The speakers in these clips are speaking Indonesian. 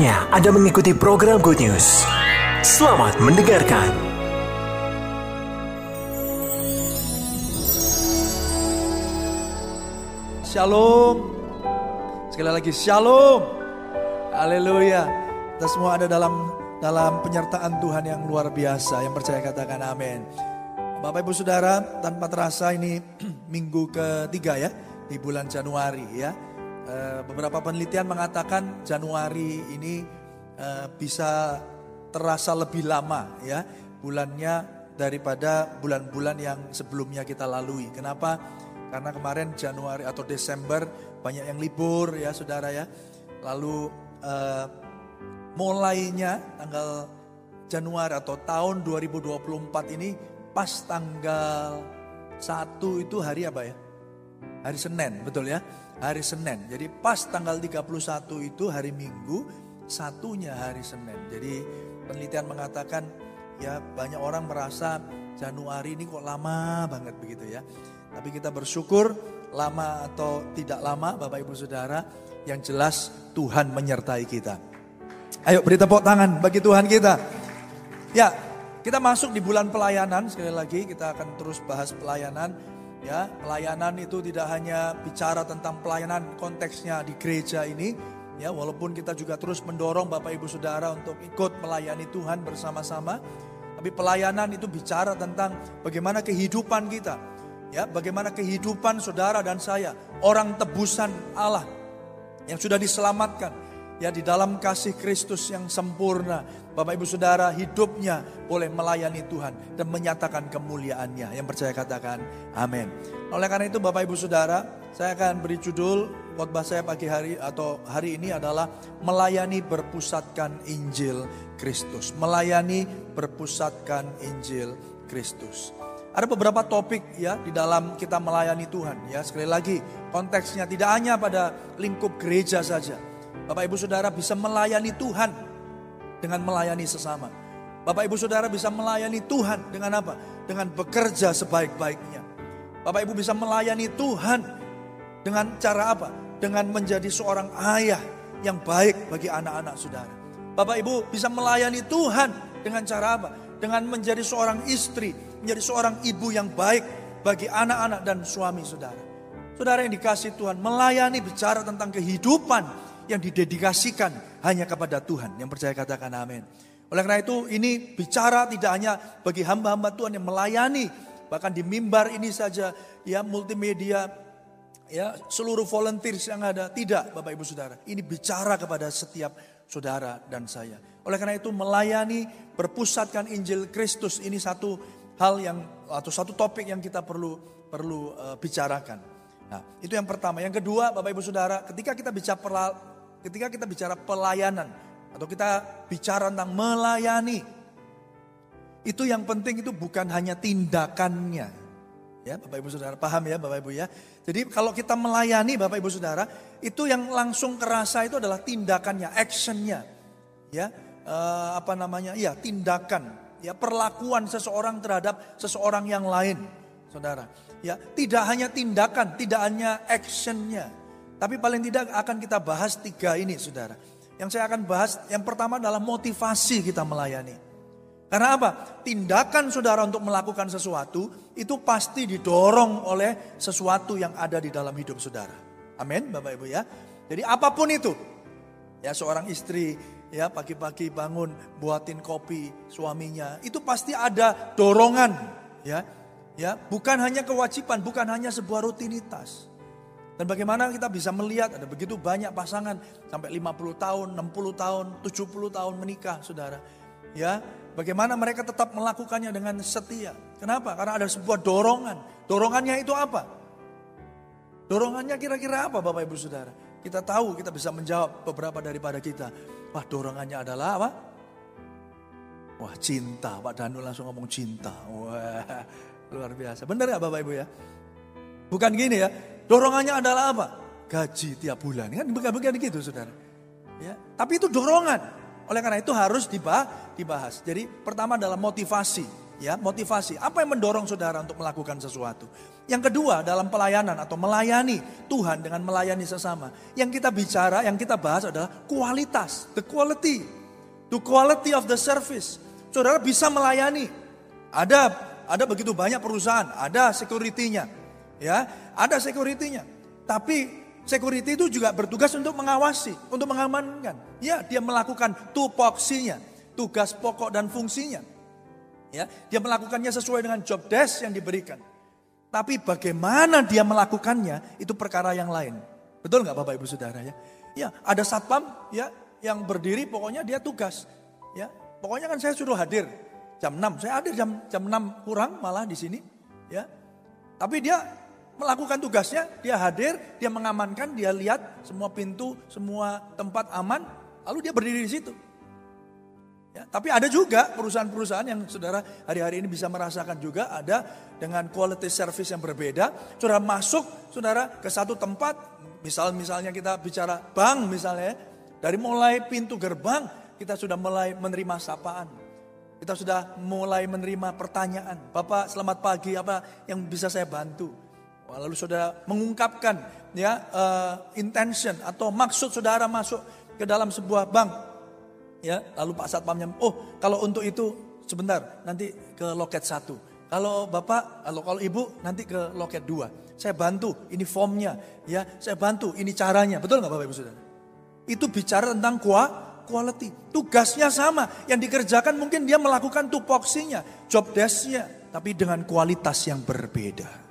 Saatnya Anda mengikuti program Good News. Selamat mendengarkan. Shalom. Sekali lagi shalom. Haleluya. Kita semua ada dalam dalam penyertaan Tuhan yang luar biasa. Yang percaya katakan amin. Bapak Ibu Saudara, tanpa terasa ini minggu ketiga ya di bulan Januari ya. Eh, beberapa penelitian mengatakan Januari ini eh, bisa terasa lebih lama ya bulannya daripada bulan-bulan yang sebelumnya kita lalui. Kenapa? Karena kemarin Januari atau Desember banyak yang libur ya saudara ya. Lalu uh, mulainya tanggal Januari atau tahun 2024 ini pas tanggal 1 itu hari apa ya? Hari Senin, betul ya? Hari Senin. Jadi pas tanggal 31 itu hari Minggu, satunya hari Senin. Jadi penelitian mengatakan ya banyak orang merasa Januari ini kok lama banget begitu ya. Tapi kita bersyukur lama atau tidak lama Bapak Ibu Saudara yang jelas Tuhan menyertai kita. Ayo beri tepuk tangan bagi Tuhan kita. Ya, kita masuk di bulan pelayanan sekali lagi kita akan terus bahas pelayanan. Ya, pelayanan itu tidak hanya bicara tentang pelayanan konteksnya di gereja ini, ya walaupun kita juga terus mendorong Bapak Ibu Saudara untuk ikut melayani Tuhan bersama-sama, tapi pelayanan itu bicara tentang bagaimana kehidupan kita, Ya, bagaimana kehidupan saudara dan saya, orang tebusan Allah yang sudah diselamatkan ya di dalam kasih Kristus yang sempurna. Bapak Ibu Saudara, hidupnya boleh melayani Tuhan dan menyatakan kemuliaannya. Yang percaya katakan amin. Oleh karena itu Bapak Ibu Saudara, saya akan beri judul khotbah saya pagi hari atau hari ini adalah melayani berpusatkan Injil Kristus. Melayani berpusatkan Injil Kristus. Ada beberapa topik ya di dalam kita melayani Tuhan ya. Sekali lagi konteksnya tidak hanya pada lingkup gereja saja. Bapak Ibu Saudara bisa melayani Tuhan dengan melayani sesama. Bapak Ibu Saudara bisa melayani Tuhan dengan apa? Dengan bekerja sebaik-baiknya. Bapak Ibu bisa melayani Tuhan dengan cara apa? Dengan menjadi seorang ayah yang baik bagi anak-anak saudara. Bapak Ibu bisa melayani Tuhan dengan cara apa? Dengan menjadi seorang istri menjadi seorang ibu yang baik bagi anak-anak dan suami saudara. Saudara yang dikasih Tuhan melayani bicara tentang kehidupan yang didedikasikan hanya kepada Tuhan. Yang percaya katakan amin. Oleh karena itu ini bicara tidak hanya bagi hamba-hamba Tuhan yang melayani. Bahkan di mimbar ini saja ya multimedia ya seluruh volunteers yang ada. Tidak Bapak Ibu Saudara. Ini bicara kepada setiap saudara dan saya. Oleh karena itu melayani berpusatkan Injil Kristus ini satu hal yang atau satu topik yang kita perlu perlu uh, bicarakan. Nah, itu yang pertama. Yang kedua, Bapak Ibu Saudara, ketika kita bicara ketika kita bicara pelayanan atau kita bicara tentang melayani, itu yang penting itu bukan hanya tindakannya. Ya, Bapak Ibu Saudara, paham ya Bapak Ibu ya. Jadi kalau kita melayani Bapak Ibu Saudara, itu yang langsung kerasa itu adalah tindakannya, actionnya. Ya, uh, apa namanya? Iya, tindakan ya perlakuan seseorang terhadap seseorang yang lain, saudara. Ya, tidak hanya tindakan, tidak hanya actionnya, tapi paling tidak akan kita bahas tiga ini, saudara. Yang saya akan bahas, yang pertama adalah motivasi kita melayani. Karena apa? Tindakan saudara untuk melakukan sesuatu itu pasti didorong oleh sesuatu yang ada di dalam hidup saudara. Amin, Bapak Ibu ya. Jadi apa pun itu, ya seorang istri ya pagi-pagi bangun buatin kopi suaminya itu pasti ada dorongan ya ya bukan hanya kewajiban bukan hanya sebuah rutinitas dan bagaimana kita bisa melihat ada begitu banyak pasangan sampai 50 tahun 60 tahun 70 tahun menikah saudara. Ya bagaimana mereka tetap melakukannya dengan setia. Kenapa? Karena ada sebuah dorongan. Dorongannya itu apa? Dorongannya kira-kira apa Bapak Ibu Saudara? Kita tahu kita bisa menjawab beberapa daripada kita. Wah dorongannya adalah apa? Wah cinta, Pak Danu langsung ngomong cinta. Wah luar biasa. Benar ya Bapak Ibu ya? Bukan gini ya, dorongannya adalah apa? Gaji tiap bulan. Kan bukan-bukan gitu saudara. Ya, tapi itu dorongan. Oleh karena itu harus dibahas. dibahas. Jadi pertama adalah motivasi. Ya, motivasi. Apa yang mendorong saudara untuk melakukan sesuatu? Yang kedua, dalam pelayanan atau melayani Tuhan dengan melayani sesama. Yang kita bicara, yang kita bahas adalah kualitas, the quality. The quality of the service. Saudara bisa melayani. Ada ada begitu banyak perusahaan, ada security-nya. Ya, ada security-nya. Tapi security itu juga bertugas untuk mengawasi, untuk mengamankan. Ya, dia melakukan tupoksinya, tugas pokok dan fungsinya. Ya, dia melakukannya sesuai dengan job desk yang diberikan. Tapi bagaimana dia melakukannya itu perkara yang lain. Betul nggak Bapak Ibu Saudara ya? Ya, ada satpam ya yang berdiri pokoknya dia tugas. Ya, pokoknya kan saya suruh hadir jam 6. Saya hadir jam jam 6 kurang malah di sini, ya. Tapi dia melakukan tugasnya, dia hadir, dia mengamankan, dia lihat semua pintu, semua tempat aman, lalu dia berdiri di situ. Ya, tapi ada juga perusahaan-perusahaan yang saudara hari-hari ini bisa merasakan juga ada dengan quality service yang berbeda. Saudara masuk, saudara ke satu tempat, misal misalnya kita bicara bank misalnya, dari mulai pintu gerbang kita sudah mulai menerima sapaan. Kita sudah mulai menerima pertanyaan, Bapak selamat pagi, apa yang bisa saya bantu? Lalu saudara mengungkapkan ya uh, intention atau maksud saudara masuk ke dalam sebuah bank Ya, lalu Pak Satpamnya, oh kalau untuk itu sebentar nanti ke loket satu. Kalau Bapak, kalau kalau Ibu nanti ke loket dua. Saya bantu, ini formnya, ya saya bantu, ini caranya. Betul nggak Bapak Ibu Saudara? Itu bicara tentang quality. Tugasnya sama, yang dikerjakan mungkin dia melakukan tupoksinya, job desknya, tapi dengan kualitas yang berbeda.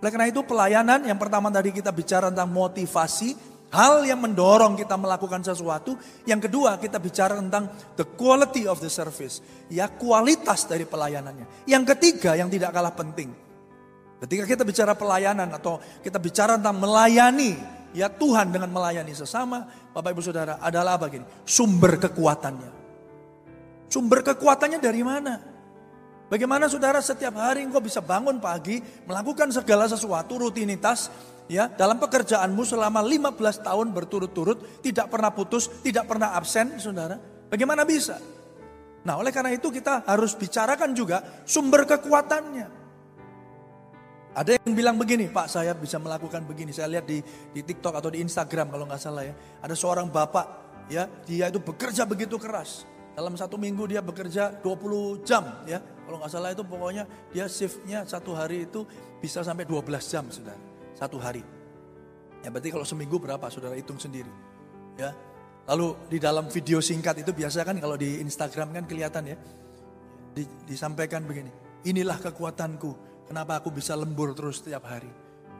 Oleh karena itu pelayanan yang pertama tadi kita bicara tentang motivasi, Hal yang mendorong kita melakukan sesuatu. Yang kedua kita bicara tentang the quality of the service. Ya kualitas dari pelayanannya. Yang ketiga yang tidak kalah penting. Ketika kita bicara pelayanan atau kita bicara tentang melayani. Ya Tuhan dengan melayani sesama. Bapak ibu saudara adalah apa gini? Sumber kekuatannya. Sumber kekuatannya dari mana? Bagaimana saudara setiap hari engkau bisa bangun pagi, melakukan segala sesuatu, rutinitas, ya dalam pekerjaanmu selama 15 tahun berturut-turut, tidak pernah putus, tidak pernah absen, saudara. Bagaimana bisa? Nah oleh karena itu kita harus bicarakan juga sumber kekuatannya. Ada yang bilang begini, Pak saya bisa melakukan begini. Saya lihat di, di TikTok atau di Instagram kalau nggak salah ya. Ada seorang bapak, ya dia itu bekerja begitu keras. Dalam satu minggu dia bekerja 20 jam ya. Kalau nggak salah itu pokoknya dia shiftnya satu hari itu bisa sampai 12 jam sudah satu hari. Ya berarti kalau seminggu berapa saudara hitung sendiri. Ya. Lalu di dalam video singkat itu biasa kan kalau di Instagram kan kelihatan ya. Di, disampaikan begini. Inilah kekuatanku. Kenapa aku bisa lembur terus setiap hari.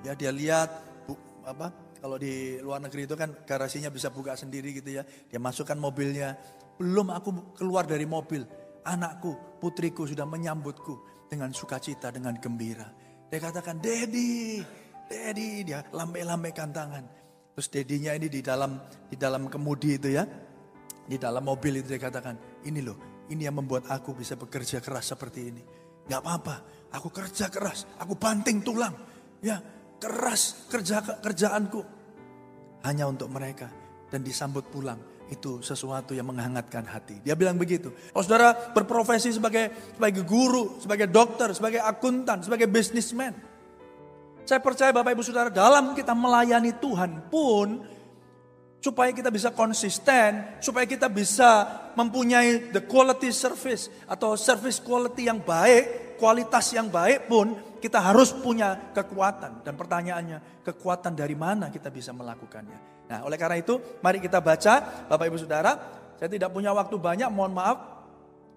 Ya dia lihat bu, apa kalau di luar negeri itu kan garasinya bisa buka sendiri gitu ya. Dia masukkan mobilnya. Belum aku keluar dari mobil. Anakku, putriku sudah menyambutku dengan sukacita, dengan gembira. Dia katakan, Daddy, Daddy dia lambai-lambaikan tangan. Terus dedinya ini di dalam di dalam kemudi itu ya. Di dalam mobil itu dia katakan, ini loh, ini yang membuat aku bisa bekerja keras seperti ini. Gak apa-apa, aku kerja keras, aku banting tulang. Ya, keras kerja kerjaanku. Hanya untuk mereka. Dan disambut pulang itu sesuatu yang menghangatkan hati. Dia bilang begitu. Kalau saudara berprofesi sebagai sebagai guru, sebagai dokter, sebagai akuntan, sebagai businessman, saya percaya Bapak Ibu Saudara dalam kita melayani Tuhan pun supaya kita bisa konsisten, supaya kita bisa mempunyai the quality service atau service quality yang baik, kualitas yang baik pun kita harus punya kekuatan. Dan pertanyaannya, kekuatan dari mana kita bisa melakukannya? Nah, oleh karena itu, mari kita baca, Bapak Ibu Saudara. Saya tidak punya waktu banyak, mohon maaf.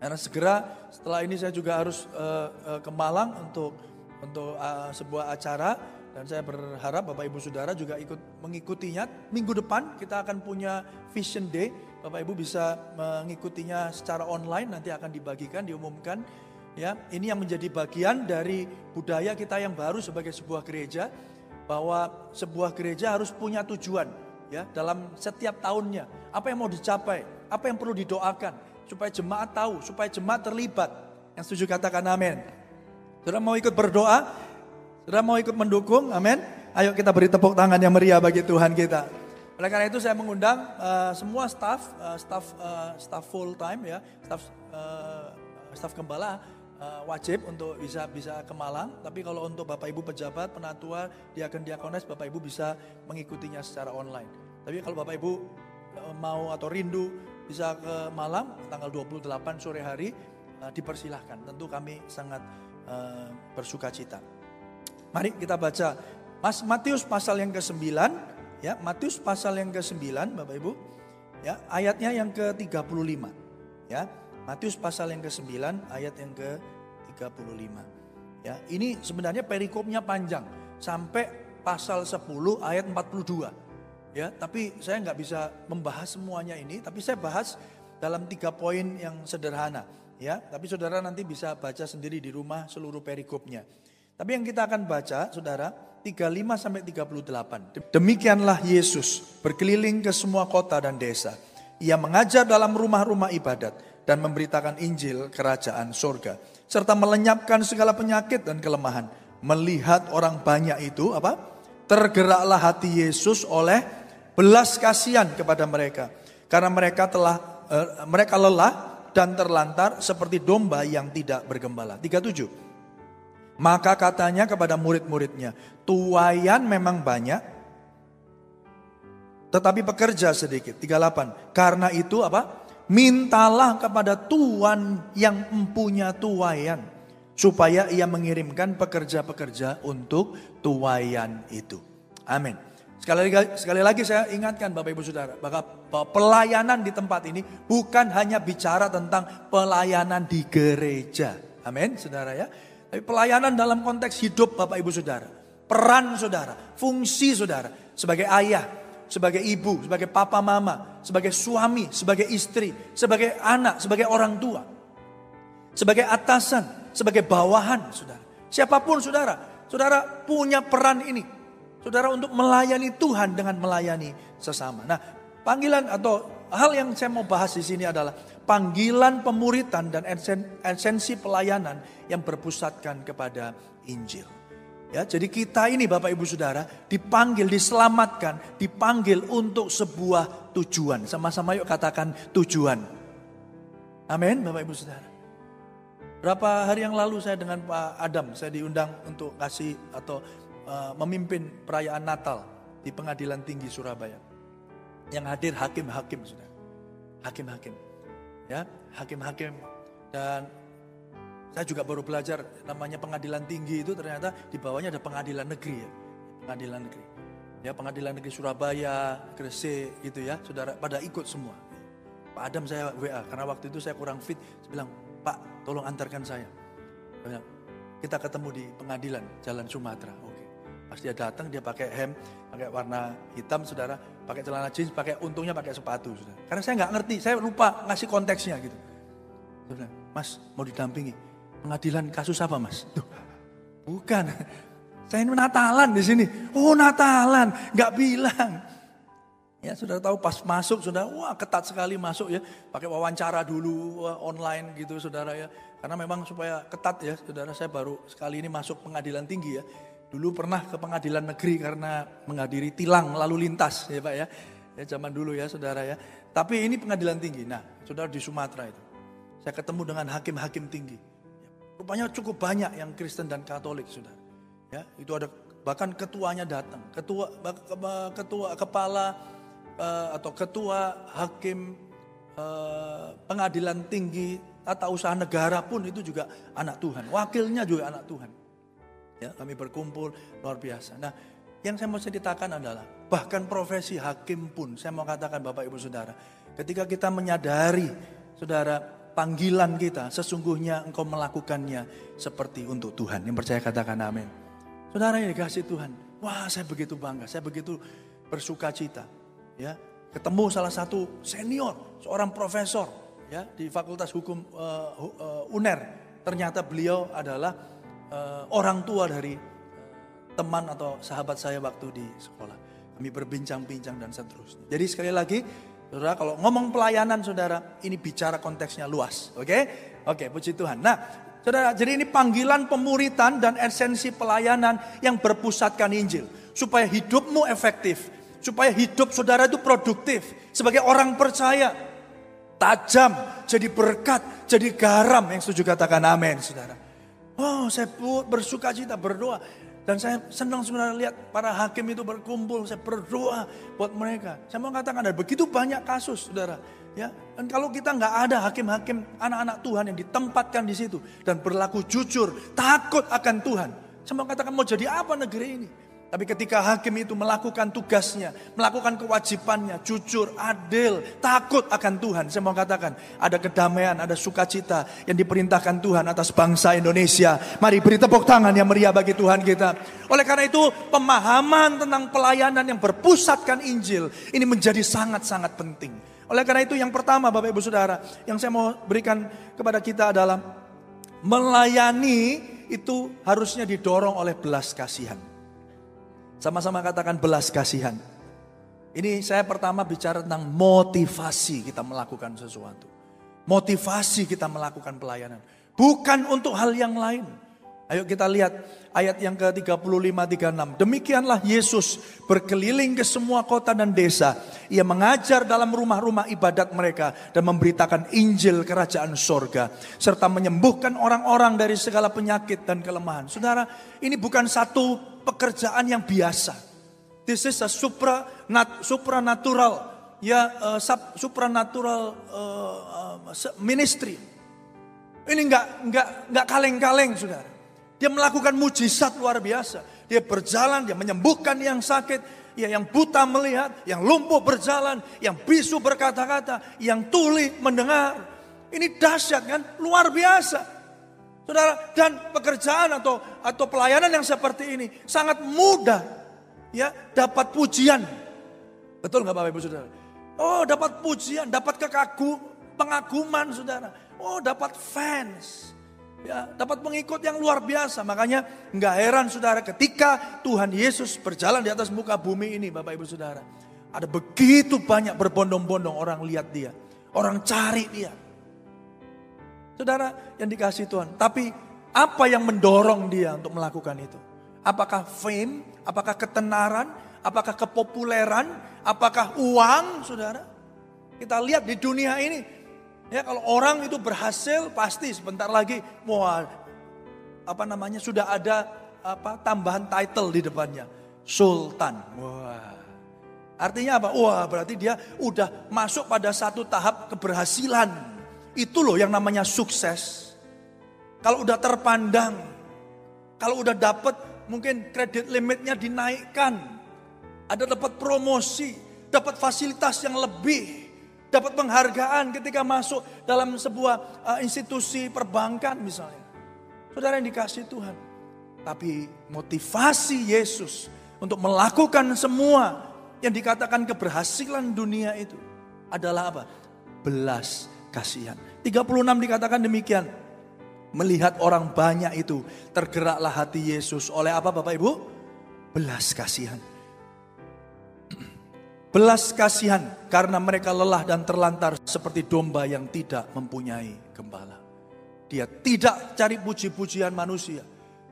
Karena segera setelah ini saya juga harus uh, uh, ke Malang untuk untuk uh, sebuah acara dan saya berharap Bapak Ibu Saudara juga ikut mengikutinya. Minggu depan kita akan punya Vision Day. Bapak Ibu bisa mengikutinya secara online nanti akan dibagikan, diumumkan. Ya, ini yang menjadi bagian dari budaya kita yang baru sebagai sebuah gereja bahwa sebuah gereja harus punya tujuan ya dalam setiap tahunnya. Apa yang mau dicapai, apa yang perlu didoakan supaya jemaat tahu, supaya jemaat terlibat. Yang setuju katakan amin. Saudara mau ikut berdoa? Saudara mau ikut mendukung? Amin. Ayo kita beri tepuk tangan yang meriah bagi Tuhan kita. Oleh karena itu saya mengundang uh, semua staff, uh, staff, uh, staff full time ya, staff, uh, staff gembala uh, wajib untuk bisa bisa ke Malang, tapi kalau untuk Bapak Ibu pejabat, penatua, diaken diakones, Bapak Ibu bisa mengikutinya secara online. Tapi kalau Bapak Ibu mau atau rindu bisa ke Malang tanggal 28 sore hari uh, dipersilahkan. Tentu kami sangat uh, bersuka cita. Mari kita baca Mas Matius pasal yang ke-9 ya, Matius pasal yang ke-9 Bapak Ibu. Ya, ayatnya yang ke-35. Ya, Matius pasal yang ke-9 ayat yang ke-35. Ya, ini sebenarnya perikopnya panjang sampai pasal 10 ayat 42. Ya, tapi saya nggak bisa membahas semuanya ini, tapi saya bahas dalam tiga poin yang sederhana. Ya, tapi saudara nanti bisa baca sendiri di rumah seluruh perikopnya. Tapi yang kita akan baca, saudara, 35 sampai 38. Demikianlah Yesus berkeliling ke semua kota dan desa. Ia mengajar dalam rumah-rumah ibadat dan memberitakan Injil kerajaan sorga. Serta melenyapkan segala penyakit dan kelemahan. Melihat orang banyak itu apa? Tergeraklah hati Yesus oleh belas kasihan kepada mereka. Karena mereka telah eh, mereka lelah dan terlantar seperti domba yang tidak bergembala. 37. Maka katanya kepada murid-muridnya, tuayan memang banyak, tetapi pekerja sedikit. 38. Karena itu apa? mintalah kepada Tuhan yang mempunyai tuayan supaya ia mengirimkan pekerja-pekerja untuk tuayan itu. Amin. Sekali lagi, sekali lagi saya ingatkan Bapak Ibu Saudara bahwa pelayanan di tempat ini bukan hanya bicara tentang pelayanan di gereja. Amin, Saudara ya. Tapi pelayanan dalam konteks hidup Bapak Ibu Saudara. Peran Saudara, fungsi Saudara sebagai ayah, sebagai ibu, sebagai papa mama, sebagai suami, sebagai istri, sebagai anak, sebagai orang tua, sebagai atasan, sebagai bawahan, saudara. Siapa pun saudara, saudara punya peran ini. Saudara untuk melayani Tuhan dengan melayani sesama. Nah, panggilan atau hal yang saya mau bahas di sini adalah panggilan pemuritan dan esensi pelayanan yang berpusatkan kepada Injil. Ya, jadi kita ini Bapak Ibu Saudara dipanggil, diselamatkan, dipanggil untuk sebuah tujuan. Sama-sama yuk katakan tujuan. Amin Bapak Ibu Saudara. Berapa hari yang lalu saya dengan Pak Adam, saya diundang untuk kasih atau uh, memimpin perayaan Natal di Pengadilan Tinggi Surabaya. Yang hadir hakim-hakim sudah. Hakim-hakim. Ya, hakim-hakim dan saya juga baru belajar namanya pengadilan tinggi itu ternyata di bawahnya ada pengadilan negeri ya. Pengadilan negeri. Ya pengadilan negeri Surabaya, Gresik gitu ya. Saudara pada ikut semua. Pak Adam saya WA karena waktu itu saya kurang fit. Saya bilang, Pak tolong antarkan saya. Kita ketemu di pengadilan Jalan Sumatera. Oke. Pas dia datang dia pakai hem, pakai warna hitam saudara. Pakai celana jeans, pakai untungnya pakai sepatu. Saudara. Karena saya nggak ngerti, saya lupa ngasih konteksnya gitu. Saudara, Mas mau didampingi Pengadilan kasus apa mas? Tuh, bukan. Saya ini Natalan di sini. Oh Natalan, nggak bilang. Ya sudah tahu pas masuk sudah wah ketat sekali masuk ya. Pakai wawancara dulu wah, online gitu saudara ya. Karena memang supaya ketat ya saudara saya baru sekali ini masuk pengadilan tinggi ya. Dulu pernah ke pengadilan negeri karena menghadiri tilang lalu lintas ya Pak ya. Ya zaman dulu ya saudara ya. Tapi ini pengadilan tinggi. Nah saudara di Sumatera itu. Saya ketemu dengan hakim-hakim tinggi. Rupanya cukup banyak yang Kristen dan Katolik sudah. Ya, itu ada bahkan ketuanya datang, ketua ketua kepala uh, atau ketua hakim uh, pengadilan tinggi tata usaha negara pun itu juga anak Tuhan, wakilnya juga anak Tuhan. Ya, kami berkumpul luar biasa. Nah, yang saya mau ceritakan adalah bahkan profesi hakim pun saya mau katakan Bapak Ibu Saudara, ketika kita menyadari Saudara panggilan kita, sesungguhnya engkau melakukannya seperti untuk Tuhan. Yang percaya katakan amin. Saudara yang dikasih Tuhan, wah saya begitu bangga, saya begitu bersuka cita. Ya, ketemu salah satu senior, seorang profesor ya di Fakultas Hukum uh, uh, UNER. Ternyata beliau adalah uh, orang tua dari teman atau sahabat saya waktu di sekolah. Kami berbincang-bincang dan seterusnya. Jadi sekali lagi Saudara, kalau ngomong pelayanan saudara, ini bicara konteksnya luas. Oke? Okay? Oke, okay, puji Tuhan. Nah, saudara, jadi ini panggilan pemuritan dan esensi pelayanan yang berpusatkan Injil. Supaya hidupmu efektif. Supaya hidup saudara itu produktif. Sebagai orang percaya. Tajam, jadi berkat, jadi garam. Yang setuju katakan amin, saudara. Oh, saya bersuka cita, berdoa. Dan saya senang saudara lihat para hakim itu berkumpul, saya berdoa buat mereka. Saya mau katakan ada begitu banyak kasus, saudara. Ya, dan kalau kita nggak ada hakim-hakim anak-anak Tuhan yang ditempatkan di situ dan berlaku jujur, takut akan Tuhan. Saya mau katakan mau jadi apa negeri ini? Tapi ketika hakim itu melakukan tugasnya, melakukan kewajibannya, jujur, adil, takut akan Tuhan. Saya mau katakan, ada kedamaian, ada sukacita yang diperintahkan Tuhan atas bangsa Indonesia. Mari beri tepuk tangan yang meriah bagi Tuhan kita. Oleh karena itu, pemahaman tentang pelayanan yang berpusatkan Injil ini menjadi sangat-sangat penting. Oleh karena itu yang pertama Bapak Ibu Saudara, yang saya mau berikan kepada kita adalah melayani itu harusnya didorong oleh belas kasihan. Sama-sama katakan belas kasihan. Ini saya pertama bicara tentang motivasi kita melakukan sesuatu. Motivasi kita melakukan pelayanan. Bukan untuk hal yang lain. Ayo kita lihat ayat yang ke-35-36. Demikianlah Yesus berkeliling ke semua kota dan desa. Ia mengajar dalam rumah-rumah ibadat mereka dan memberitakan Injil kerajaan sorga. Serta menyembuhkan orang-orang dari segala penyakit dan kelemahan. Saudara, ini bukan satu pekerjaan yang biasa. This is a supra, nat, supranatural ya uh, supranatural uh, uh, ministry. Ini enggak enggak enggak kaleng-kaleng, Saudara. Dia melakukan mujizat luar biasa. Dia berjalan, dia menyembuhkan yang sakit, ya yang buta melihat, yang lumpuh berjalan, yang bisu berkata-kata, yang tuli mendengar. Ini dahsyat kan? Luar biasa. Saudara, dan pekerjaan atau atau pelayanan yang seperti ini sangat mudah ya dapat pujian. Betul nggak Bapak Ibu Saudara? Oh, dapat pujian, dapat kekagu, pengaguman Saudara. Oh, dapat fans. Ya, dapat pengikut yang luar biasa. Makanya nggak heran saudara ketika Tuhan Yesus berjalan di atas muka bumi ini Bapak Ibu Saudara. Ada begitu banyak berbondong-bondong orang lihat dia. Orang cari dia. Saudara yang dikasih Tuhan. Tapi apa yang mendorong dia untuk melakukan itu? Apakah fame? Apakah ketenaran? Apakah kepopuleran? Apakah uang saudara? Kita lihat di dunia ini Ya kalau orang itu berhasil pasti sebentar lagi mau apa namanya sudah ada apa tambahan title di depannya. Sultan. Wah. Artinya apa? Wah, berarti dia udah masuk pada satu tahap keberhasilan. Itu loh yang namanya sukses. Kalau udah terpandang, kalau udah dapat mungkin kredit limitnya dinaikkan, ada dapat promosi, dapat fasilitas yang lebih, dapat penghargaan ketika masuk dalam sebuah uh, institusi perbankan misalnya. Saudara yang dikasih Tuhan. Tapi motivasi Yesus untuk melakukan semua yang dikatakan keberhasilan dunia itu adalah apa? Belas kasihan. 36 dikatakan demikian. Melihat orang banyak itu tergeraklah hati Yesus oleh apa Bapak Ibu? Belas kasihan belas kasihan karena mereka lelah dan terlantar seperti domba yang tidak mempunyai gembala. Dia tidak cari puji-pujian manusia.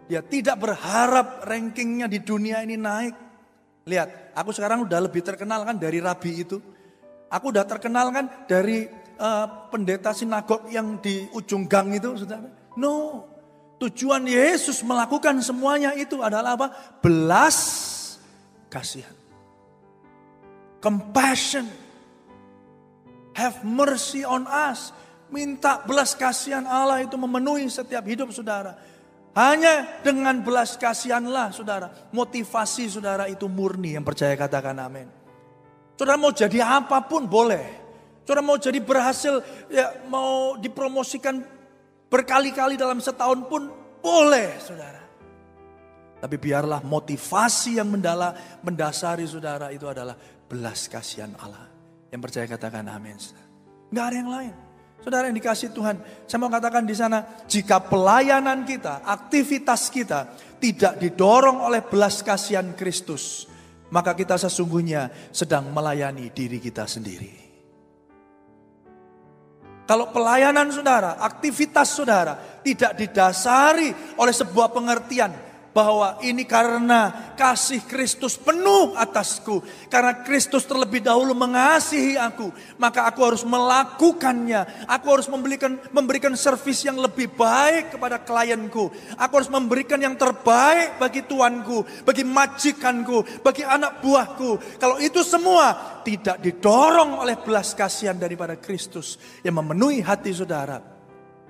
Dia tidak berharap rankingnya di dunia ini naik. Lihat, aku sekarang udah lebih terkenal kan dari rabi itu. Aku udah terkenal kan dari uh, pendeta sinagog yang di ujung gang itu, saudara. No, tujuan Yesus melakukan semuanya itu adalah apa? Belas kasihan compassion. Have mercy on us. Minta belas kasihan Allah itu memenuhi setiap hidup saudara. Hanya dengan belas kasihanlah saudara. Motivasi saudara itu murni yang percaya katakan amin. Saudara mau jadi apa pun boleh. Saudara mau jadi berhasil ya mau dipromosikan berkali-kali dalam setahun pun boleh saudara. Tapi biarlah motivasi yang mendala, mendasari saudara itu adalah belas kasihan Allah. Yang percaya katakan amin. Enggak ada yang lain. Saudara yang dikasih Tuhan, saya mau katakan di sana, jika pelayanan kita, aktivitas kita tidak didorong oleh belas kasihan Kristus, maka kita sesungguhnya sedang melayani diri kita sendiri. Kalau pelayanan saudara, aktivitas saudara tidak didasari oleh sebuah pengertian, bahwa ini karena kasih Kristus penuh atasku. Karena Kristus terlebih dahulu mengasihi aku, maka aku harus melakukannya. Aku harus memberikan memberikan servis yang lebih baik kepada klienku. Aku harus memberikan yang terbaik bagi tuanku, bagi majikanku, bagi anak buahku. Kalau itu semua tidak didorong oleh belas kasihan daripada Kristus yang memenuhi hati saudara,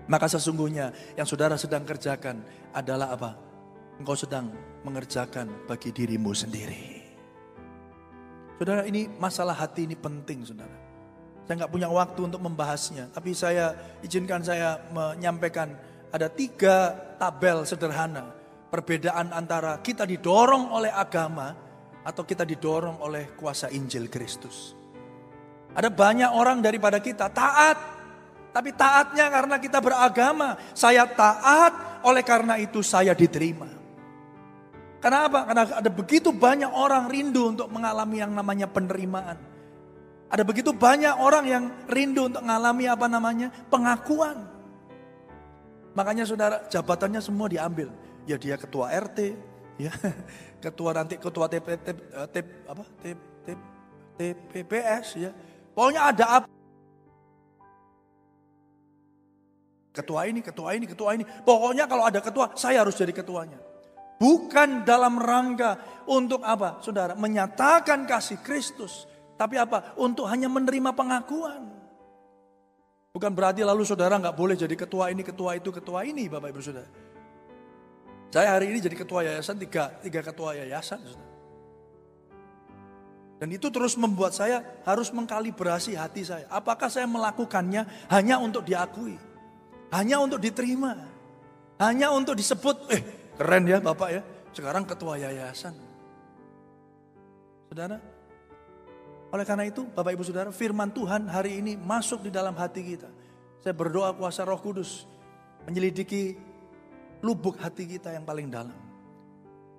maka sesungguhnya yang saudara sedang kerjakan adalah apa? Engkau sedang mengerjakan bagi dirimu sendiri. Saudara ini masalah hati ini penting saudara. Saya nggak punya waktu untuk membahasnya. Tapi saya izinkan saya menyampaikan ada tiga tabel sederhana. Perbedaan antara kita didorong oleh agama atau kita didorong oleh kuasa Injil Kristus. Ada banyak orang daripada kita taat, tapi taatnya karena kita beragama. Saya taat, oleh karena itu saya diterima. Kenapa? Karena ada begitu banyak orang rindu untuk mengalami yang namanya penerimaan. Ada begitu banyak orang yang rindu untuk mengalami apa namanya pengakuan. Makanya saudara jabatannya semua diambil. Ya dia ketua RT, ya ketua nanti ketua TP, TP, TP apa TP, TPPS ya. Pokoknya ada apa? Ketua ini, ketua ini, ketua ini. Pokoknya kalau ada ketua, saya harus jadi ketuanya. Bukan dalam rangka untuk apa? Saudara, menyatakan kasih Kristus. Tapi apa? Untuk hanya menerima pengakuan. Bukan berarti lalu saudara nggak boleh jadi ketua ini, ketua itu, ketua ini Bapak Ibu Saudara. Saya hari ini jadi ketua yayasan, tiga, tiga ketua yayasan. Saudara. Dan itu terus membuat saya harus mengkalibrasi hati saya. Apakah saya melakukannya hanya untuk diakui? Hanya untuk diterima? Hanya untuk disebut, eh Keren ya Bapak ya. Sekarang ketua yayasan. Saudara, oleh karena itu Bapak Ibu Saudara, firman Tuhan hari ini masuk di dalam hati kita. Saya berdoa kuasa roh kudus menyelidiki lubuk hati kita yang paling dalam.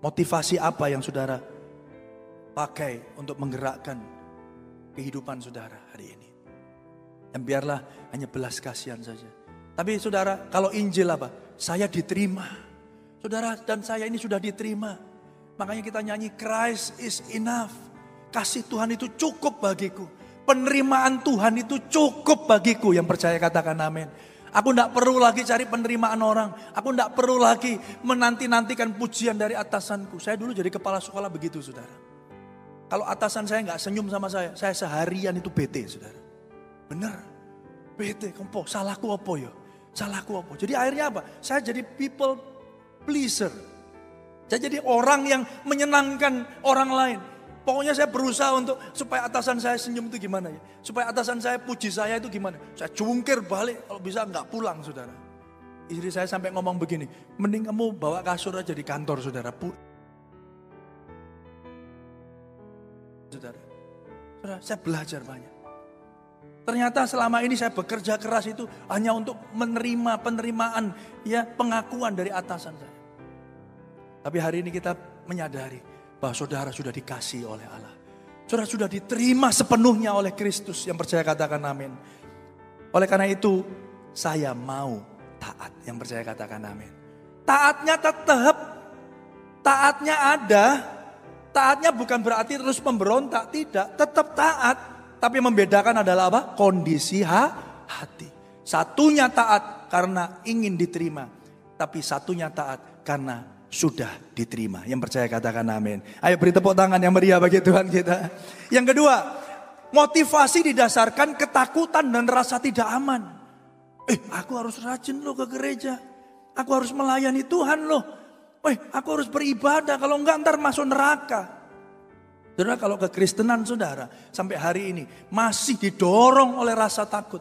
Motivasi apa yang saudara pakai untuk menggerakkan kehidupan saudara hari ini. Dan biarlah hanya belas kasihan saja. Tapi saudara, kalau Injil apa? Saya diterima. Saudara dan saya ini sudah diterima. Makanya kita nyanyi Christ is enough. Kasih Tuhan itu cukup bagiku. Penerimaan Tuhan itu cukup bagiku. Yang percaya katakan amin. Aku tidak perlu lagi cari penerimaan orang. Aku tidak perlu lagi menanti-nantikan pujian dari atasanku. Saya dulu jadi kepala sekolah begitu saudara. Kalau atasan saya nggak senyum sama saya, saya seharian itu bete saudara. Benar. Bete, kempo, salahku apa ya? Salahku apa? Jadi akhirnya apa? Saya jadi people pleaser. Saya jadi orang yang menyenangkan orang lain. Pokoknya saya berusaha untuk supaya atasan saya senyum itu gimana ya. Supaya atasan saya puji saya itu gimana. Saya jungkir balik kalau bisa nggak pulang saudara. Istri saya sampai ngomong begini, mending kamu bawa kasur aja di kantor saudara. Saudara. Saudara, saya belajar banyak. Ternyata selama ini saya bekerja keras itu hanya untuk menerima penerimaan ya pengakuan dari atasan saya. Tapi hari ini kita menyadari bahwa saudara sudah dikasih oleh Allah. Saudara sudah diterima sepenuhnya oleh Kristus yang percaya katakan amin. Oleh karena itu saya mau taat yang percaya katakan amin. Taatnya tetap, taatnya ada, taatnya bukan berarti terus memberontak, tidak, tetap taat. Tapi membedakan adalah apa? Kondisi ha, hati. Satunya taat karena ingin diterima. Tapi satunya taat karena sudah diterima. Yang percaya katakan amin. Ayo beri tepuk tangan yang meriah bagi Tuhan kita. Yang kedua, motivasi didasarkan ketakutan dan rasa tidak aman. Eh, aku harus rajin loh ke gereja. Aku harus melayani Tuhan loh. Eh, aku harus beribadah. Kalau enggak ntar masuk neraka. Saudara kalau kekristenan saudara sampai hari ini masih didorong oleh rasa takut.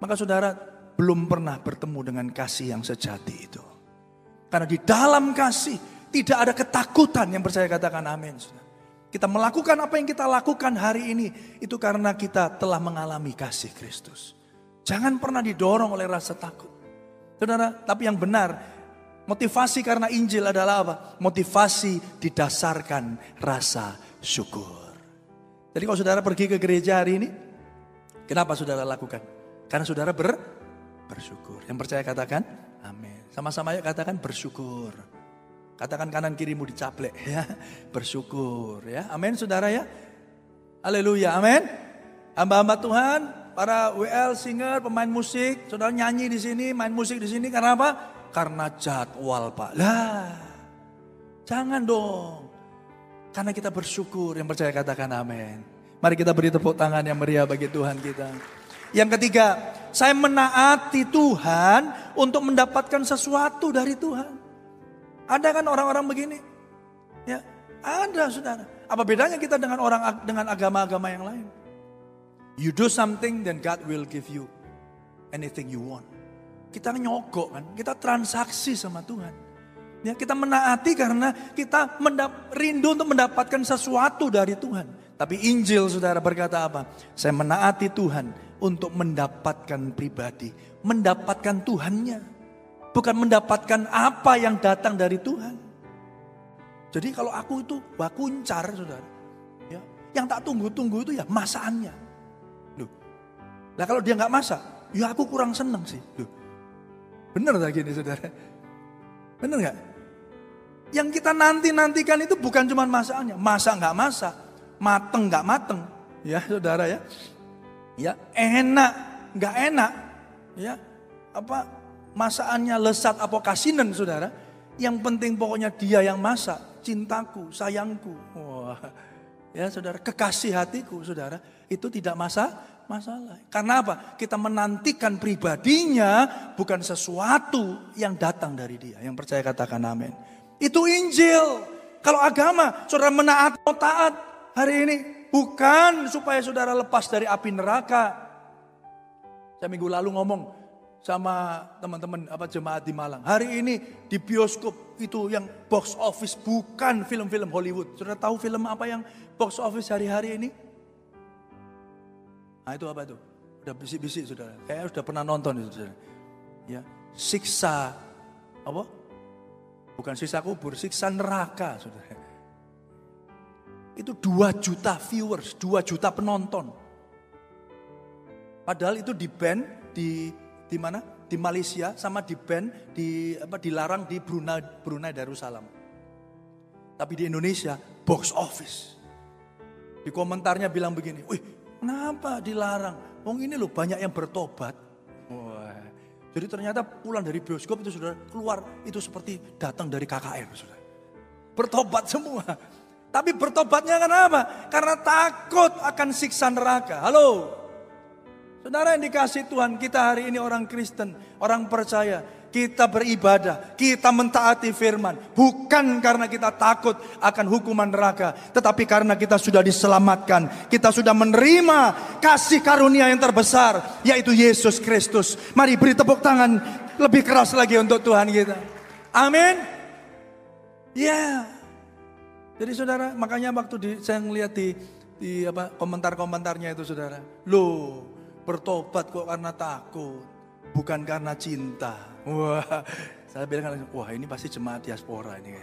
Maka saudara belum pernah bertemu dengan kasih yang sejati itu. Karena di dalam kasih tidak ada ketakutan yang percaya katakan amin. Kita melakukan apa yang kita lakukan hari ini itu karena kita telah mengalami kasih Kristus. Jangan pernah didorong oleh rasa takut. Saudara, tapi yang benar motivasi karena Injil adalah apa? Motivasi didasarkan rasa syukur. Jadi kalau saudara pergi ke gereja hari ini, kenapa saudara lakukan? Karena saudara ber, bersyukur. Yang percaya katakan, amin. Sama-sama yuk katakan bersyukur. Katakan kanan kirimu dicaplek ya. Bersyukur ya. Amin saudara ya. Haleluya. Amin. Hamba-hamba Tuhan, para WL singer, pemain musik, saudara nyanyi di sini, main musik di sini karena apa? Karena jadwal Pak. Lah, jangan dong. Karena kita bersyukur, yang percaya katakan amin. Mari kita beri tepuk tangan yang meriah bagi Tuhan kita. Yang ketiga, saya menaati Tuhan untuk mendapatkan sesuatu dari Tuhan. Ada kan orang-orang begini? Ya, ada saudara. Apa bedanya kita dengan orang dengan agama-agama yang lain? You do something, then God will give you anything you want. Kita nyogok kan, kita transaksi sama Tuhan. Ya, kita menaati karena kita mendap, rindu untuk mendapatkan sesuatu dari Tuhan. Tapi Injil saudara berkata apa? Saya menaati Tuhan untuk mendapatkan pribadi. Mendapatkan Tuhannya. Bukan mendapatkan apa yang datang dari Tuhan. Jadi kalau aku itu bakuncar saudara. Ya, yang tak tunggu-tunggu itu ya masaannya. Loh. Nah kalau dia nggak masak, ya aku kurang seneng sih. Loh. Bener tak gini saudara? Bener nggak? Yang kita nanti-nantikan itu bukan cuma masakannya. Masak nggak masak, mateng nggak mateng. Ya saudara ya. Ya enak, nggak enak. Ya apa masakannya lesat apa kasinan saudara. Yang penting pokoknya dia yang masak, cintaku, sayangku. Wah, ya saudara, kekasih hatiku saudara, itu tidak masa masalah. Karena apa? Kita menantikan pribadinya bukan sesuatu yang datang dari dia. Yang percaya katakan amin. Itu Injil. Kalau agama, saudara menaat atau taat hari ini. Bukan supaya saudara lepas dari api neraka. Saya minggu lalu ngomong, sama teman-teman apa jemaat di Malang. Hari ini di bioskop itu yang box office bukan film-film Hollywood. Sudah tahu film apa yang box office hari-hari ini? Nah itu apa itu? Udah bisik-bisik saudara. Kayaknya sudah pernah nonton itu saudara. Ya, siksa apa? Bukan siksa kubur, siksa neraka saudara. Itu 2 juta viewers, 2 juta penonton. Padahal itu di band di di mana? Di Malaysia sama di ban di apa dilarang di Brunei Brunei Darussalam. Tapi di Indonesia box office. Di komentarnya bilang begini, "Wih, kenapa dilarang? Wong ini loh banyak yang bertobat." Jadi ternyata pulang dari bioskop itu sudah keluar itu seperti datang dari KKR, sudah. Bertobat semua. Tapi bertobatnya kenapa? Karena takut akan siksa neraka. Halo, Saudara yang dikasih Tuhan, kita hari ini orang Kristen, orang percaya. Kita beribadah, kita mentaati firman. Bukan karena kita takut akan hukuman neraka. Tetapi karena kita sudah diselamatkan. Kita sudah menerima kasih karunia yang terbesar. Yaitu Yesus Kristus. Mari beri tepuk tangan lebih keras lagi untuk Tuhan kita. Amin. Ya. Yeah. Jadi saudara, makanya waktu di, saya melihat di, di apa komentar-komentarnya itu saudara. Loh, bertobat kok karena takut, bukan karena cinta. Wah, saya bilang wah ini pasti jemaat diaspora ini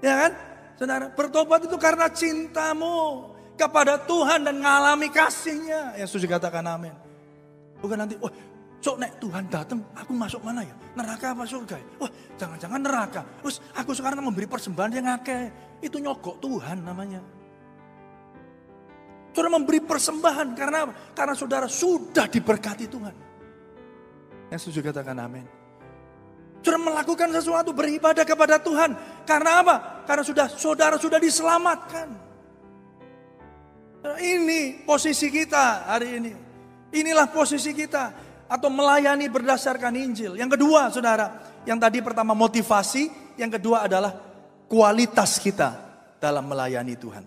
Ya kan? Saudara, bertobat itu karena cintamu kepada Tuhan dan mengalami kasihnya. Yang setuju katakan amin. Bukan nanti, wah sok nek Tuhan datang, aku masuk mana ya? Neraka apa surga ya? Wah jangan-jangan neraka. Terus aku sekarang memberi persembahan yang akeh. Itu nyogok Tuhan namanya. Saudara memberi persembahan karena? Karena saudara sudah diberkati Tuhan. Yang setuju katakan amin. Saudara melakukan sesuatu beribadah kepada Tuhan. Karena apa? Karena sudah saudara sudah diselamatkan. Ini posisi kita hari ini. Inilah posisi kita atau melayani berdasarkan Injil. Yang kedua, Saudara, yang tadi pertama motivasi, yang kedua adalah kualitas kita dalam melayani Tuhan.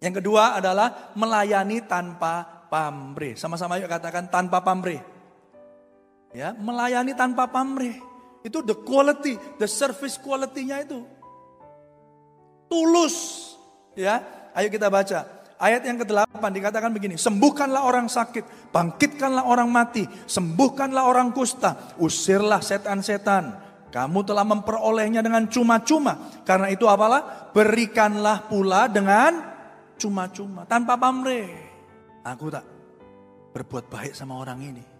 Yang kedua adalah melayani tanpa pamrih. Sama-sama yuk katakan tanpa pamrih. Ya, melayani tanpa pamrih. Itu the quality, the service quality-nya itu. Tulus. Ya, ayo kita baca. Ayat yang ke-8 dikatakan begini, sembuhkanlah orang sakit, bangkitkanlah orang mati, sembuhkanlah orang kusta, usirlah setan-setan. Kamu telah memperolehnya dengan cuma-cuma. Karena itu apalah? Berikanlah pula dengan cuma-cuma, tanpa pamrih. Aku tak berbuat baik sama orang ini.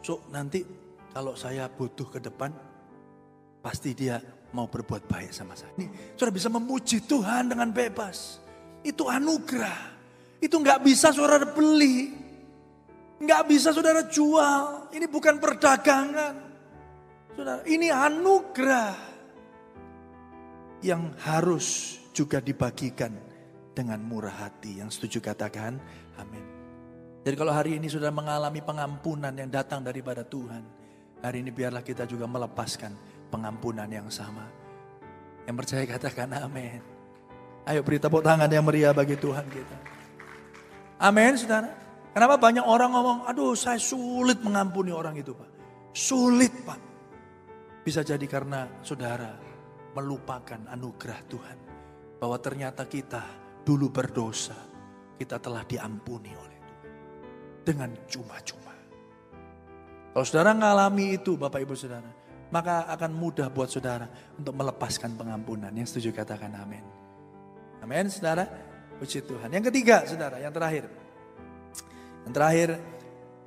So nanti kalau saya butuh ke depan, pasti dia mau berbuat baik sama saya. Ini saudara bisa memuji Tuhan dengan bebas. Itu anugerah. Itu nggak bisa saudara beli. Nggak bisa saudara jual. Ini bukan perdagangan. Saudara, ini anugerah. Yang harus juga dibagikan dengan murah hati. Yang setuju katakan, amin. Jadi kalau hari ini sudah mengalami pengampunan yang datang daripada Tuhan. Hari ini biarlah kita juga melepaskan pengampunan yang sama. Yang percaya katakan amin. Ayo beri tepuk tangan yang meriah bagi Tuhan kita. Amin saudara. Kenapa banyak orang ngomong, aduh saya sulit mengampuni orang itu Pak. Sulit Pak. Bisa jadi karena saudara melupakan anugerah Tuhan. Bahwa ternyata kita dulu berdosa. Kita telah diampuni oleh dengan cuma-cuma. Kalau saudara mengalami itu Bapak Ibu Saudara, maka akan mudah buat saudara untuk melepaskan pengampunan. Yang setuju katakan amin. Amin saudara. Puji Tuhan. Yang ketiga saudara, yang terakhir. Yang terakhir,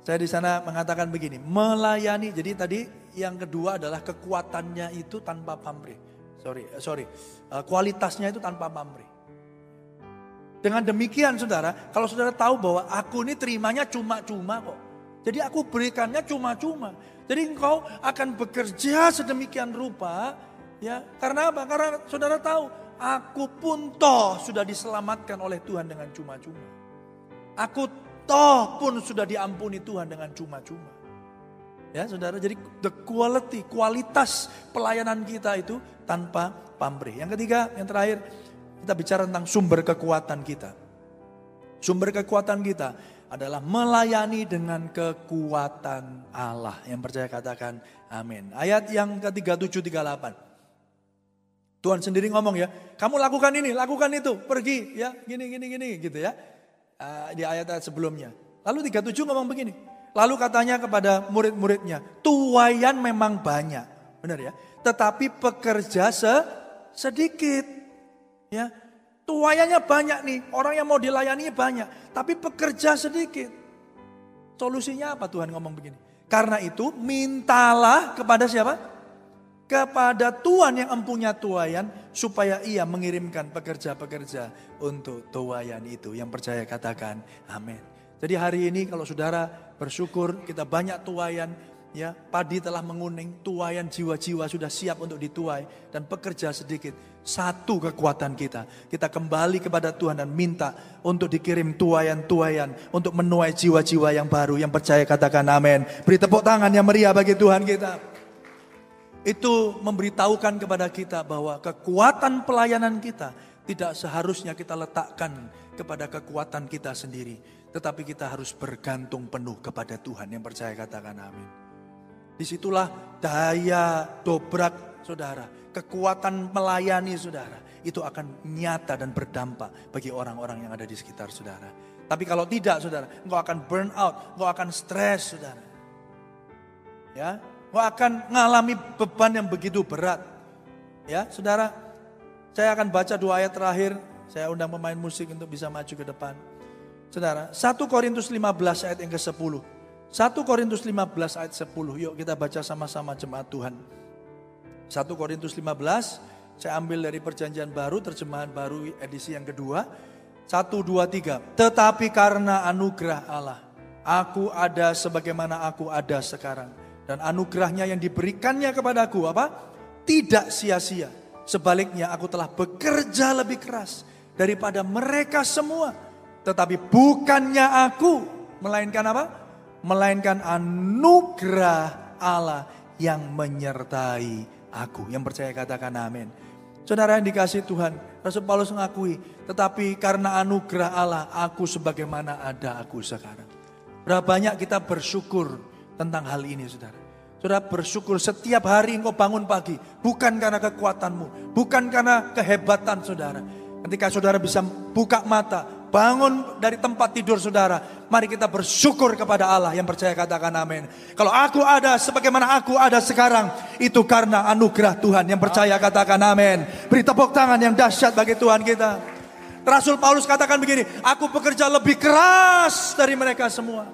saya di sana mengatakan begini, melayani. Jadi tadi yang kedua adalah kekuatannya itu tanpa pamrih. Sorry, eh, sorry, eh, kualitasnya itu tanpa pamrih. Dengan demikian saudara, kalau saudara tahu bahwa aku ini terimanya cuma-cuma kok. Jadi aku berikannya cuma-cuma. Jadi engkau akan bekerja sedemikian rupa, ya. Karena apa? Karena saudara tahu, aku pun toh sudah diselamatkan oleh Tuhan dengan cuma-cuma. Aku toh pun sudah diampuni Tuhan dengan cuma-cuma. Ya saudara, jadi the quality, kualitas pelayanan kita itu tanpa pamrih. Yang ketiga, yang terakhir, kita bicara tentang sumber kekuatan kita. Sumber kekuatan kita adalah melayani dengan kekuatan Allah. Yang percaya katakan amin. Ayat yang ke-37 38. Tuhan sendiri ngomong ya, kamu lakukan ini, lakukan itu, pergi ya, gini gini gini gitu ya. Uh, di ayat-ayat sebelumnya. Lalu 37 ngomong begini. Lalu katanya kepada murid-muridnya, tuayan memang banyak. Benar ya. Tetapi pekerja se sedikit. Ya, tuayannya banyak nih, orang yang mau dilayani banyak, tapi pekerja sedikit. Solusinya apa Tuhan ngomong begini? Karena itu mintalah kepada siapa? Kepada Tuhan yang empunya tuayan supaya ia mengirimkan pekerja-pekerja untuk tuayan itu. Yang percaya katakan amin. Jadi hari ini kalau saudara bersyukur kita banyak tuayan, ya padi telah menguning, tuayan jiwa-jiwa sudah siap untuk dituai dan pekerja sedikit. Satu kekuatan kita. Kita kembali kepada Tuhan dan minta untuk dikirim tuayan-tuayan untuk menuai jiwa-jiwa yang baru yang percaya katakan amin. Beri tepuk tangan yang meriah bagi Tuhan kita. Itu memberitahukan kepada kita bahwa kekuatan pelayanan kita tidak seharusnya kita letakkan kepada kekuatan kita sendiri. Tetapi kita harus bergantung penuh kepada Tuhan yang percaya katakan amin. Di situlah daya dobrak saudara, kekuatan melayani saudara. Itu akan nyata dan berdampak bagi orang-orang yang ada di sekitar saudara. Tapi kalau tidak saudara, engkau akan burn out, engkau akan stres saudara. Ya, engkau akan mengalami beban yang begitu berat. Ya, saudara, saya akan baca dua ayat terakhir. Saya undang pemain musik untuk bisa maju ke depan. Saudara, 1 Korintus 15 ayat yang ke-10. 1 Korintus 15 ayat 10. Yuk kita baca sama-sama jemaat Tuhan. 1 Korintus 15, saya ambil dari perjanjian baru, terjemahan baru edisi yang kedua. 1, 2, 3. Tetapi karena anugerah Allah, aku ada sebagaimana aku ada sekarang. Dan anugerahnya yang diberikannya kepadaku apa? Tidak sia-sia. Sebaliknya aku telah bekerja lebih keras daripada mereka semua. Tetapi bukannya aku, melainkan apa? melainkan anugerah Allah yang menyertai aku. Yang percaya katakan amin. Saudara yang dikasih Tuhan, Rasul Paulus mengakui, tetapi karena anugerah Allah, aku sebagaimana ada aku sekarang. Berapa banyak kita bersyukur tentang hal ini, saudara. Saudara bersyukur setiap hari engkau bangun pagi, bukan karena kekuatanmu, bukan karena kehebatan saudara. Ketika saudara bisa buka mata, bangun dari tempat tidur saudara. Mari kita bersyukur kepada Allah yang percaya katakan amin. Kalau aku ada sebagaimana aku ada sekarang. Itu karena anugerah Tuhan yang percaya katakan amin. Beri tepuk tangan yang dahsyat bagi Tuhan kita. Rasul Paulus katakan begini. Aku bekerja lebih keras dari mereka semua.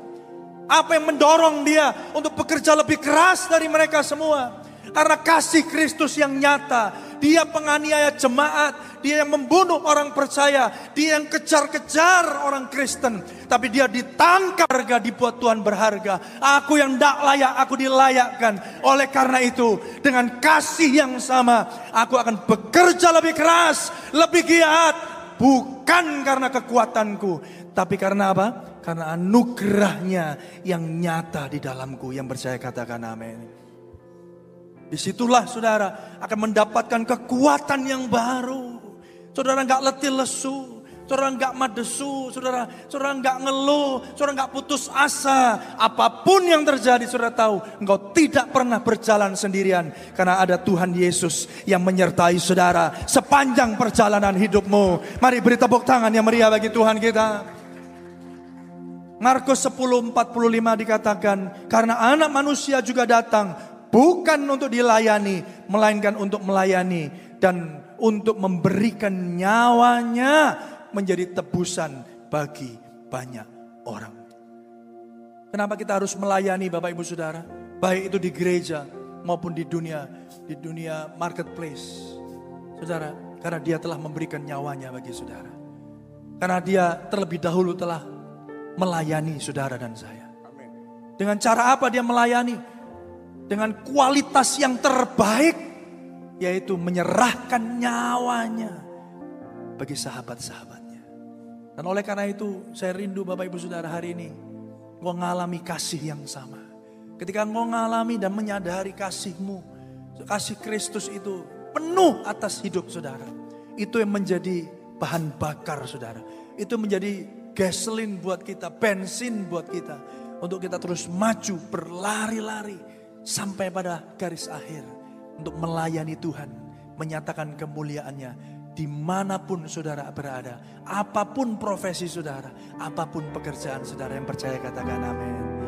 Apa yang mendorong dia untuk bekerja lebih keras dari mereka semua? Karena kasih Kristus yang nyata. Dia penganiaya jemaat. Dia yang membunuh orang percaya. Dia yang kejar-kejar orang Kristen. Tapi dia ditangkap harga dibuat Tuhan berharga. Aku yang tidak layak, aku dilayakkan. Oleh karena itu, dengan kasih yang sama, aku akan bekerja lebih keras, lebih giat. Bukan karena kekuatanku, tapi karena apa? Karena anugerahnya yang nyata di dalamku. Yang percaya katakan amin. Di situlah saudara akan mendapatkan kekuatan yang baru. Saudara nggak letih lesu. Saudara nggak madesu, saudara, saudara nggak ngeluh, saudara nggak putus asa. Apa pun yang terjadi, saudara tahu, engkau tidak pernah berjalan sendirian. Karena ada Tuhan Yesus yang menyertai saudara sepanjang perjalanan hidupmu. Mari beri tepuk tangan yang meriah bagi Tuhan kita. Markus 10:45 dikatakan, karena anak manusia juga datang bukan untuk dilayani, melainkan untuk melayani dan untuk memberikan nyawanya menjadi tebusan bagi banyak orang. Kenapa kita harus melayani Bapak Ibu Saudara? Baik itu di gereja maupun di dunia di dunia marketplace. Saudara, karena dia telah memberikan nyawanya bagi saudara. Karena dia terlebih dahulu telah melayani saudara dan saya. Dengan cara apa dia melayani? Dengan kualitas yang terbaik, yaitu menyerahkan nyawanya bagi sahabat-sahabatnya. Dan oleh karena itu, saya rindu Bapak Ibu Saudara hari ini, engkau mengalami kasih yang sama. Ketika engkau mengalami dan menyadari kasihmu, kasih Kristus itu penuh atas hidup saudara. Itu yang menjadi bahan bakar saudara. Itu menjadi gasoline buat kita, bensin buat kita. Untuk kita terus maju, berlari-lari sampai pada garis akhir. Untuk melayani Tuhan, menyatakan kemuliaannya di mana pun saudara berada. Apa pun profesi saudara, apa pun pekerjaan saudara yang percaya katakan amin.